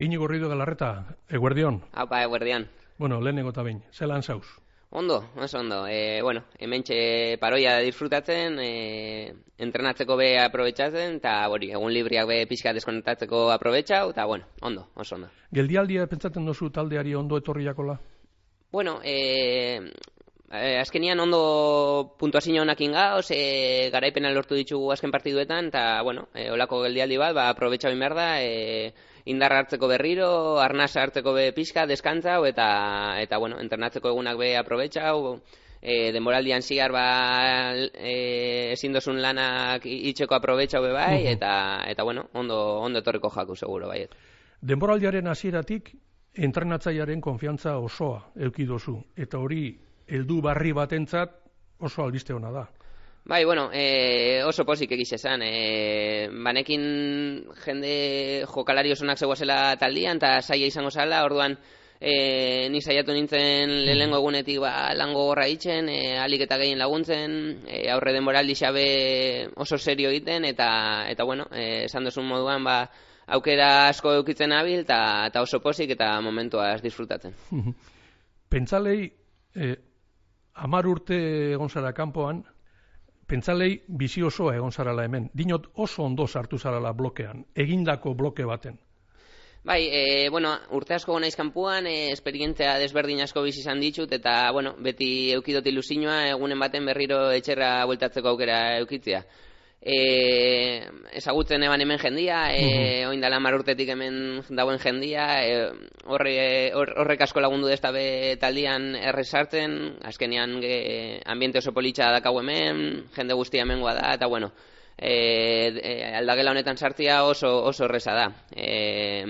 Inigo Rido Galarreta, eguerdion. Haupa, eguerdian. Bueno, lehenengo eta bain, zelan zauz? Ondo, oso ondo. E, bueno, hemen paroia disfrutatzen, e, entrenatzeko be aprobetsatzen, eta hori, egun libriak be pixka deskonektatzeko aprobetsau, eta bueno, ondo, oso ondo. Geldialdia pentsatzen dozu taldeari ondo etorriakola? Bueno, e, e, azkenian ondo puntuazio honak ingauz, e, garaipena lortu ditugu azken partiduetan, eta bueno, e, olako geldialdi bat, ba, aprobetsau behar da, e, indar hartzeko berriro, arnaz hartzeko be pixka, deskantzau, eta, eta bueno, entrenatzeko egunak be aprobetxau, e, denboraldian zigar ba, e, ezin dozun lanak itxeko aprobetxau be bai, eta, eta bueno, ondo, ondo etorriko jaku seguro bai. Denboraldiaren hasieratik entrenatzailearen konfiantza osoa eukidozu, eta hori heldu barri batentzat oso albiste ona da. Bai, bueno, e, oso posik egiz esan. E, banekin jende jokalari osonak zegoazela taldian, eta saia izango zala, orduan e, ni saiatu nintzen lehengo egunetik ba, lango gorra itzen, e, alik eta gehien laguntzen, e, aurre denboraldi xabe oso serio egiten, eta, eta bueno, e, esan duzun moduan, ba, aukera asko eukitzen abil, eta oso posik eta momentuaz disfrutatzen. Pentzalei, e, amar urte egon zara kanpoan, pentzalei bizi osoa egon zarala hemen. Dinot oso ondo sartu zarala blokean, egindako bloke baten. Bai, e, bueno, urte asko gona izkampuan, e, esperientzia desberdin asko bizi izan ditut, eta, bueno, beti eukidot ilusinua, egunen baten berriro etxerra bueltatzeko aukera eukitzea e, ezagutzen eban hemen jendia, e, oin dala marurtetik hemen dauen jendia, e, horre, horrek asko lagundu desta be taldian erresartzen, azkenian e, ambiente oso politxa dakau hemen, jende guztia hemen da, eta bueno, e, e, aldagela honetan sartzia oso, oso erresa da. E,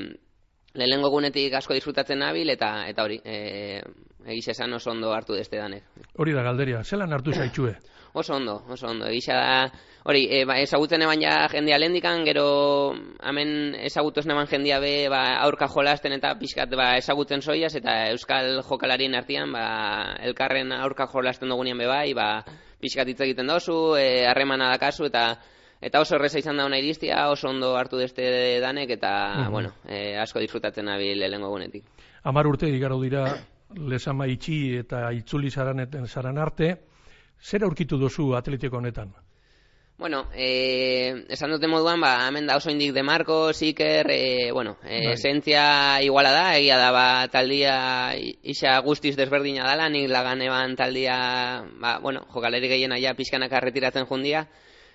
lehenengo gunetik asko disfrutatzen nabil, eta eta hori, e, egiz esan oso ondo hartu deste danek. Hori da galderia, zelan hartu zaitxue? oso ondo, oso ondo. Egisa da, hori, e, ba, ezagutzen eban ja jendia lendikan, gero hemen ezagutu eban jendia be, ba, aurka jolasten eta pixkat ba, ezagutzen zoiaz, eta euskal jokalarien artean, ba, elkarren aurka jolasten dugunean be bai, ba, pixkat hitz egiten dozu, e, harremana dakazu, eta eta oso erreza izan da ona iristia, oso ondo hartu deste danek, eta, bueno, e, asko disfrutatzen nabil lehengo egunetik. Amar urte igaro dira, lesama itxi eta itzuli zaran, zaran arte, Zer aurkitu duzu atletiko honetan? Bueno, eh, esan dute moduan, ba, hemen da oso indik de Marco, Siker, eh, bueno, eh, esentzia iguala da, egia da, ba, taldia isa guztiz desberdina dala, nik lagan eban taldia, ba, bueno, jokaleri gehiena ja pixkanak arretiratzen jundia,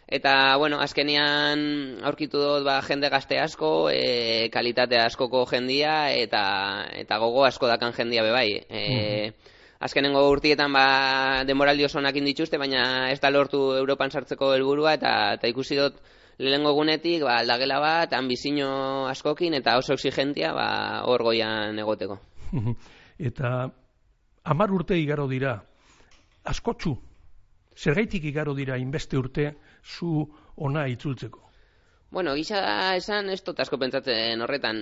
eta, bueno, azkenian aurkitu dut, ba, jende gazte asko, eh, kalitate askoko jendia, eta, eta gogo asko dakan jendia bebai. Eh, azkenengo urtietan ba denboraldi oso onak dituzte, baina ez da lortu Europan sartzeko helburua eta eta ikusi dut lehengo egunetik ba aldagela bat ambizio askokin eta oso exigentia ba hor goian egoteko. eta hamar urte igaro dira askotsu Zergaitik igaro dira inbeste urte zu ona itzultzeko? Bueno, gisa esan, ez dut asko pentsatzen horretan.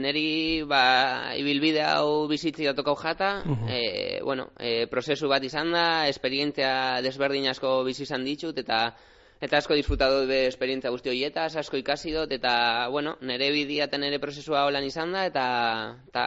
Neri, ba, ibilbide hau bizitzi datokau jata, e, bueno, e, prozesu bat izan da, esperientzia desberdin asko bizi izan ditut, eta eta asko disfrutatu be esperientzia guzti horietaz, asko ikasi dut, eta, bueno, nere bidia eta nere prozesua holan izan da, eta, eta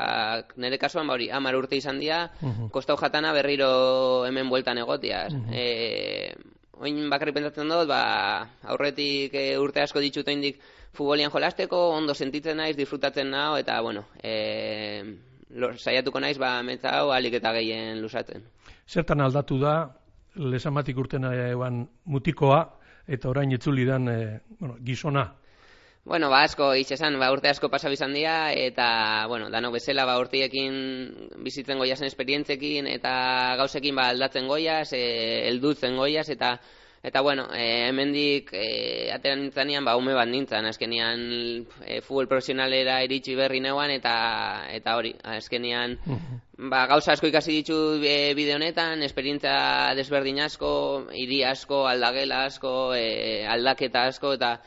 nere kasuan, ba hori, amar urte izan dira, uh kostau jatana berriro hemen bueltan egotiaz. Uh oin bakarri pentsatzen dut, ba, aurretik e, urte asko ditut indik futbolian jolasteko, ondo sentitzen naiz, disfrutatzen nao, eta, bueno, e, saiatuko naiz, ba, metza hau alik eta gehien lusatzen. Zertan aldatu da, lesamatik urten eban mutikoa, eta orain itzuli dan, e, bueno, gizona, Bueno, ba, asko, itxesan, ba, urte asko pasa bizan dira, eta, bueno, dano bezala, ba, urtiekin bizitzen goiazen esperientzekin, eta gauzekin, ba, aldatzen goiaz, e, eldutzen goiaz, eta, eta, bueno, e, hemendik e, ateran nintzanean, ba, ume bat nintzen, azkenian, e, futbol profesionalera iritsi berri neuan, eta, eta hori, azkenian, ba, gauza asko ikasi ditu e, bide honetan, esperientzia desberdin asko, hiri asko, aldagela asko, e, aldaketa asko, eta,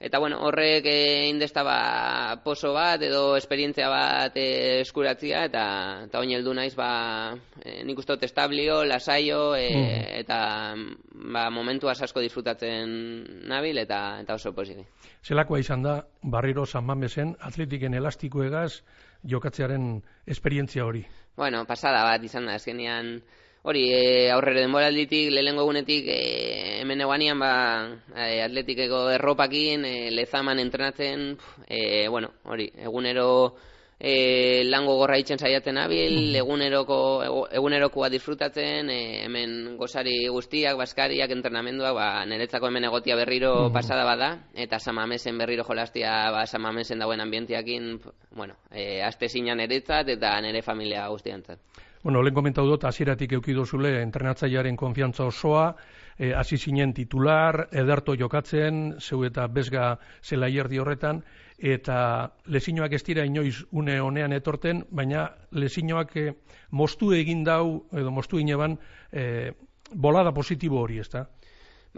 Eta, bueno, horrek e, indesta ba, poso bat edo esperientzia bat e, eskuratzia, eta, eta oin heldu naiz, ba, e, nik uste dut establio, lasaio, e, mm. eta ba, momentu asko disfrutatzen nabil, eta, eta oso positi. Zelakoa izan da, barriro San Mamesen, atletiken elastikoegaz, jokatzearen esperientzia hori? Bueno, pasada bat izan da, ezkenean, hori, e, aurrero denboralditik, lehengo egunetik, e, hemen eguanian, ba, e, atletikeko erropakin, e, lezaman entrenatzen, e, bueno, hori, egunero e, lango gorra itxen saiatzen abil, eguneroko, egunerokoa disfrutatzen, e, hemen gozari guztiak, baskariak, entrenamenduak, ba, niretzako hemen egotia berriro pasada bada, eta samamesen berriro jolastia, ba, samamesen dauen ambientiakin, bueno, e, aste zinan niretzat eta nire familia guztiantzat. Bueno, lehen komentau dut, hasieratik eukidu zule entrenatzailearen konfiantza osoa, hasi zinen titular, ederto jokatzen, zeu eta bezga zela horretan, eta lezinoak ez dira inoiz une honean etorten, baina lezinoak e, mostu egin dau, edo mostu ineban, e, bolada positibo hori, ez da?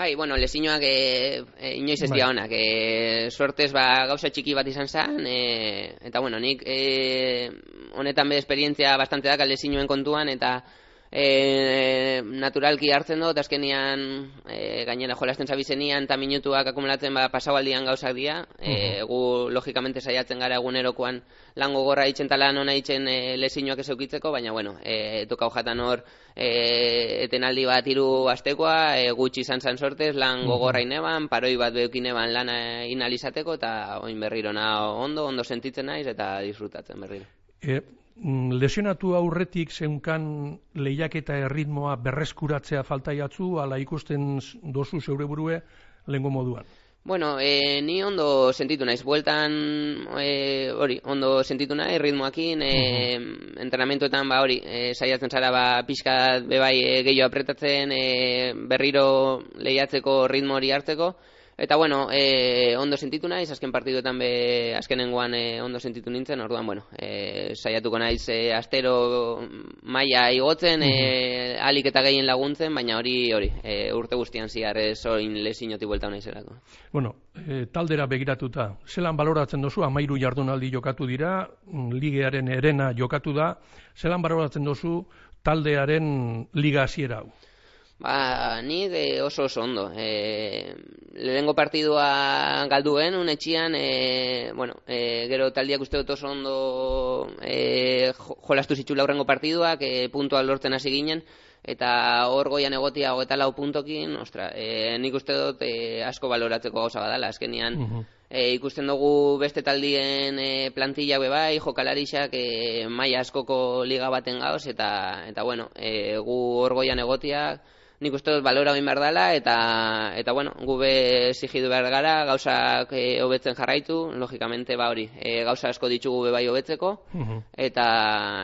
Bai, bueno, lezinoak e, e, inoiz ez bai. dira honak, e, suertez ba, gauza txiki bat izan zen, e, eta bueno, nik e, honetan be esperientzia bastante daka lezinoen kontuan, eta e, naturalki hartzen dut, azkenian e, gainera jolasten zabizenian eta minutuak akumulatzen ba, pasaualdian gauzak dira, e, gu logikamente saiatzen gara egunerokoan lango gorra itxen tala nona itxen e, lezinoak ezeukitzeko, baina bueno, e, toka hojatan hor e, etenaldi bat hiru astekoa, e, gutxi izan zan sortez, lan gogorra ineban, paroi bat beukin eban lana inalizateko, eta oin berriro na ondo, ondo sentitzen naiz, eta disfrutatzen berriro. E, lesionatu aurretik zeunkan lehiaketa erritmoa berreskuratzea falta jatzu, ala ikusten dozu zeure burue lehenko moduan? Bueno, e, ni ondo sentitu naiz, bueltan e, hori, ondo sentitu nahi, ritmoakin, e, entrenamentuetan ba hori, e, saiatzen zara ba pixka bebai e, gehiago apretatzen, e, berriro lehiatzeko ritmo hori hartzeko, Eta bueno, e, ondo sentitu naiz, azken partiduetan be azkenengoan e, ondo sentitu nintzen, orduan bueno, e, saiatuko naiz e, astero maila igotzen, e, alik eta gehien laguntzen, baina hori hori, e, urte guztian ziar ez oin lesinoti buelta naizelako. Bueno, e, taldera begiratuta, zelan baloratzen dozu, amairu jardunaldi jokatu dira, mm, ligearen erena jokatu da, zelan baloratzen dozu taldearen liga hasiera hau? Ba, ni de oso oso ondo. E, lehengo partidua galduen, unetxian, e, bueno, e, gero taldiak uste dut oso ondo e, jolastu zitxula laurrengo partiduak, e, puntua lortzen hasi ginen, eta hor goian egotia hogeta lau puntokin, ostra, e, nik uste dut e, asko baloratzeko gauza badala, azkenian, uh e, ikusten dugu beste taldien e, plantilla bebai, jokalarixak e, maia askoko liga baten gauz, eta, eta bueno, e, gu hor goian egotiak, nik uste dut balora oin behar dela, eta, eta bueno, gube zigidu behar gara, gauzak e, hobetzen jarraitu, logikamente ba hori, e, gauza asko ditugu be bai hobetzeko, eta,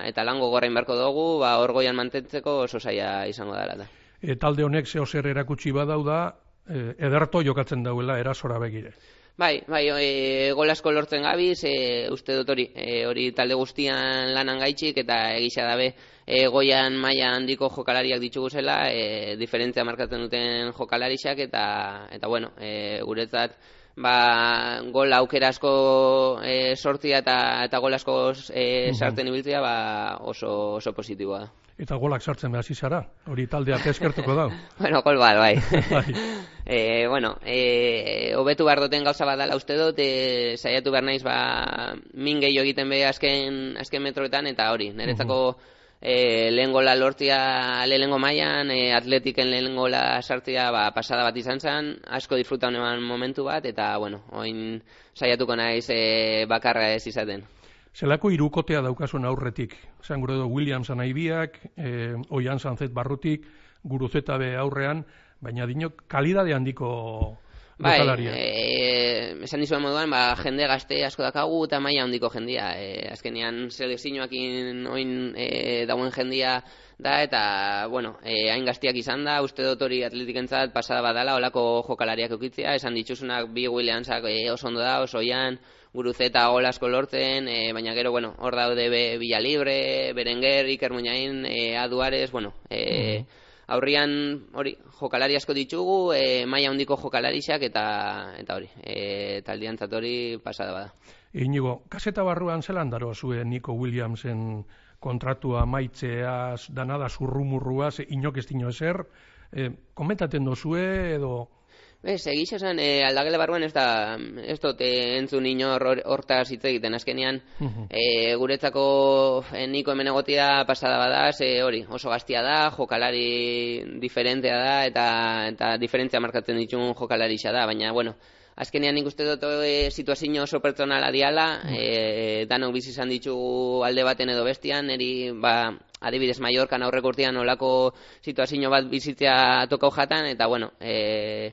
eta lango gorrain beharko dugu, ba orgoian mantentzeko oso saia izango dela da. E, talde honek zeo zer erakutsi badau da, ederto jokatzen dauela erasora begire. Bai, bai, e, golasko lortzen gabiz, e, uste dut hori, e, hori talde guztian lanan gaitxik, eta egisa dabe, e, goian maila handiko jokalariak ditugu zela, e, diferentzia markatzen duten jokalariak, eta, eta bueno, e, guretzat, ba, gol aukera asko e, sortzia eta, eta gol asko e, sartzen ibiltzea, ba, oso, oso positiboa. Eta golak sartzen behar zara, hori taldea eskertuko da. bueno, gol bat, bai. e, bueno, e, obetu behar duten gauza bat dala uste dut, e, saiatu behar naiz, ba, min gehiago egiten be azken, azken metroetan, eta hori, niretzako e, lehen gola lortzia lehengo mailan, e, atletiken lehen gola sartzia ba, pasada bat izan zen, asko disfruta honean momentu bat, eta, bueno, oin saiatuko naiz e, bakarra ez izaten. Zelako irukotea daukasun aurretik? Zan gure do Williams anaibiak, e, oian zanzet barrutik, guruzeta be aurrean, baina dinok kalidade handiko Bai, e, esan dizuen moduan, ba, jende gazte asko dakagu eta maia handiko jendia. E, azkenean, selekzioakin oin e, dauen jendia da, eta, bueno, e, hain gaztiak izan da, uste dut hori atletikentzat pasada badala, olako jokalariak eukitzea, esan dituzunak bi Williamsak e, oso ondo da, oso oian, guruzeta golasko lortzen, e, baina gero, bueno, hor daude be, Villa Libre, Berenguer, Iker Muñain, e, Aduares, bueno, e, aurrian hori jokalari asko ditugu, e, maila handiko jokalarixak eta eta hori, e, taldiantzat hori pasada bada. Inigo, kaseta barruan zelan daro zuen Nico Williamsen kontratua maitzeaz, danada zurrumurruaz, inok ez dino ezer, e, komentaten dozue edo Ez, egiz esan, e, aldagele barruan ez da, ez dut entzun ino hortaz hitz egiten. Azkenean, e, guretzako e, niko hemen egotia pasada bada, ze hori, oso gaztia da, jokalari diferentea da, eta, eta diferentzia markatzen ditun jokalari da, baina, bueno, azkenean nik uste dut e, situazio oso pertsonala diala, e, danok bizi izan ditugu alde baten edo bestian, eri, ba, adibidez Mallorca aurreko urtean olako situazio bat bizitzea tokau jatan, eta, bueno, e,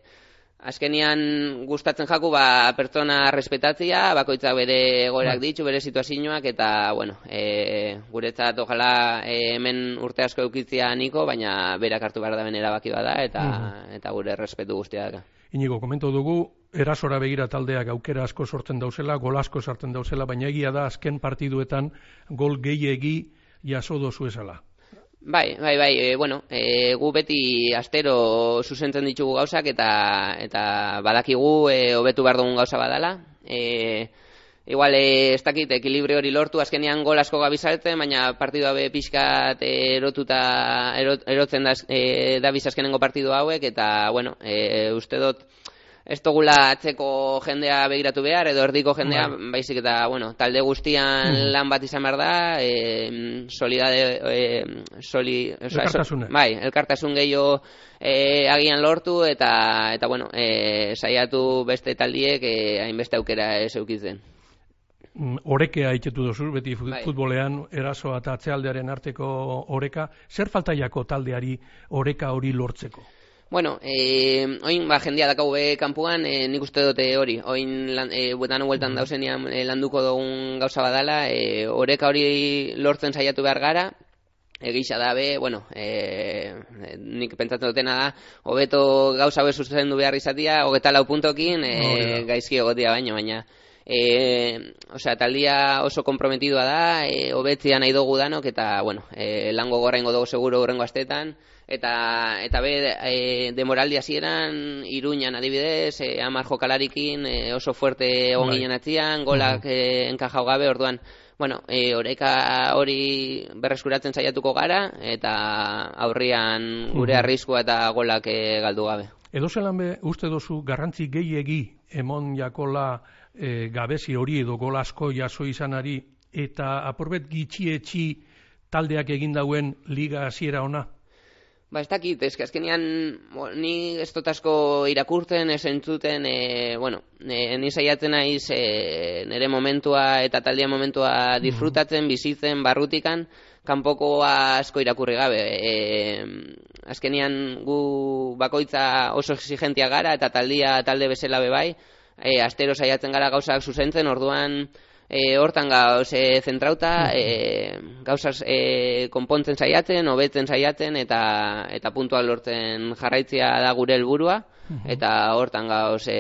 Azkenian gustatzen jaku ba pertsona respetatzia, bakoitza bere egoerak bai. ditu, bere situazioak eta bueno, e, guretzat ojala e, hemen urte asko eukitzia niko, baina berak hartu behar da ben erabaki bada eta eta gure respetu guztia da. Inigo, komento dugu, erasora begira taldeak aukera asko sortzen dauzela, gol asko sartzen dauzela, baina egia da azken partiduetan gol gehiegi jaso dozu esala. Bai, bai, bai, e, bueno, e, gu beti astero zuzentzen ditugu gauzak eta eta badakigu e, hobetu behar dugun gauza badala. E, igual, e, ez dakit, ekilibrio hori lortu, azkenean gol asko gabizaltzen, baina partidua be pixkat erotuta, erotzen da, e, da bizazkenengo partidu hauek, eta, bueno, e, uste dut, ez dugula atzeko jendea begiratu behar, edo erdiko jendea, bai. baizik eta, bueno, talde guztian mm. lan bat izan behar da, e, solidade, e, soli, elkartasun. bai, elkartasun gehiago e, agian lortu, eta, eta bueno, e, saiatu beste taldiek e, hainbeste aukera ez eukitzen. Mm, orekea itetu dozu, beti bai. futbolean erasoa eta atzealdearen arteko oreka. Zer faltaiako taldeari oreka hori lortzeko? Bueno, eh, oin ba, jendia dakau be kanpuan, eh, nik uste dute hori, oin lan, eh, buetan hueltan dauzenian eh, landuko dugun gauza badala, eh, oreka hori lortzen saiatu behar gara, egisa da be, bueno, eh, nik pentsatzen dutena da, hobeto gauza be zuzen du behar izatia, hogeta lau puntokin, eh, gaizki egotia baino, baina, e, osea, taldia oso komprometidua da, e, hobetzia nahi dugu danok, eta, bueno, e, lango gorrengo dugu seguro gorrengo astetan, eta eta be e, demoraldi hasieran Iruñan adibidez e, 10 jokalarikin e, oso fuerte egon bai. ginen atzian golak e, enkajau gabe orduan bueno e, oreka hori berreskuratzen saiatuko gara eta aurrian gure arriskua eta golak e, galdu gabe Edo zelan be, uste dozu, garrantzi gehiegi emon jakola e, gabezi hori edo golasko jaso izanari, eta aporbet gitxietxi taldeak egin dauen liga hasiera ona? Ba, ez dakit, ez azkenean, ni ez dut asko irakurtzen, ez entzuten, e, bueno, e, ni saiatzen naiz e, nire momentua eta taldia momentua mm. disfrutatzen, bizitzen, barrutikan, kanpoko asko irakurri gabe. E, azkenean gu bakoitza oso exigentia gara eta taldia talde bezala bebai, e, astero saiatzen gara gauzak zuzentzen, orduan, e, hortan gauz e, zentrauta, e, gauzaz e, konpontzen saiatzen, hobetzen saiatzen, eta eta puntuak lortzen jarraitzia da gure helburua eta hortan gauz e,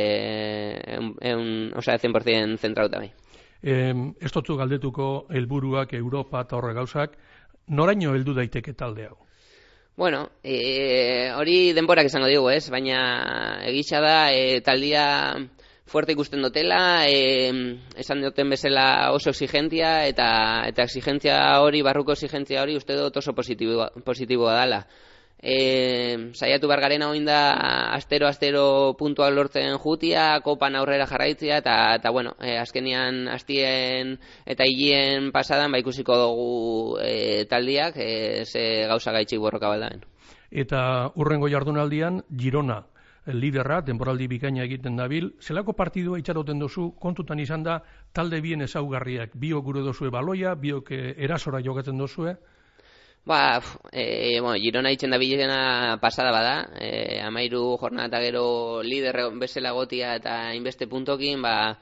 eun, osea, 100% zentrauta bai. Eh, ez galdetuko helburuak Europa eta horre gauzak, noraino heldu daiteke talde hau? Bueno, e, hori denborak izango digu, ez? Baina egitza da, e, taldia fuerte ikusten dutela, e, esan duten bezala oso exigentia, eta, eta exigentzia hori, barruko exigentzia hori, uste dut oso positiboa, positiboa dela. E, saiatu bargarena oin da astero-astero puntuak lortzen jutia, kopan aurrera jarraitzia, eta, eta bueno, e, azkenian astien eta hilien pasadan, ba ikusiko dugu e, taldiak, e, ze gauza gaitxik borroka baldaen. Eta urrengo jardunaldian, Girona, liderra, denboraldi bikaina egiten dabil, zelako partidua itxaroten dozu, kontutan izan da, talde bien ezaugarriak, biok gure dozue baloia, biok eh, erasora jogatzen dozue? Ba, e, bueno, Girona itxen da bilena pasada bada, e, amairu jornata gero lider bezala gotia eta inbeste puntokin, ba,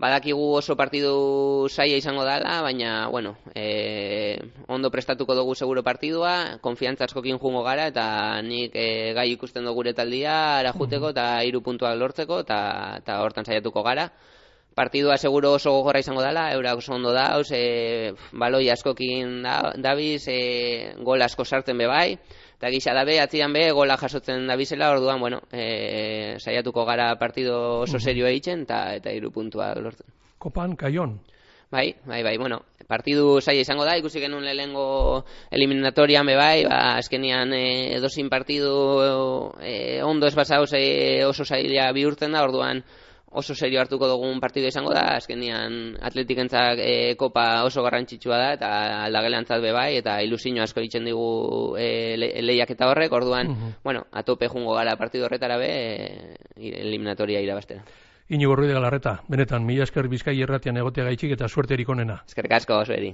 Badakigu oso partidu saia izango dela, baina, bueno, e, ondo prestatuko dugu seguro partidua, konfiantza askokin jungo gara, eta nik e, gai ikusten dugu gure taldia, ara juteko, eta iru puntuak lortzeko, eta, eta hortan saiatuko gara. partidua seguro oso gogorra izango dela, eurak oso ondo dauz, e, baloi askokin da, dabiz, e, gol asko sartzen be bai, eta gisa dabe, atzian be, gola jasotzen dabizela, orduan, bueno, e, saiatuko gara partido oso serio eitzen, eta, eta iru puntua lortzen. Kopan, kaion? Bai, bai, bai, bueno, partidu saia izango da, ikusi genuen lehengo eliminatorian be bai, ba, azkenian e, dozin partidu e, ondo ez basauz e, oso saia bihurtzen da, orduan, oso serio hartuko dugun partidu izango da, azkenian atletikentzak e, kopa oso garrantzitsua da, eta aldagelantzat be bai, eta ilusio asko ditzen digu e, lehiak eta horrek, orduan, bueno, atope jungo gara partidu horretara be, e, eliminatoria irabastera. Inigo Ruiz de Galarreta, benetan, mila esker bizkai erratian egotea gaitxik eta suerte onena. Eskerrik asko, zueri.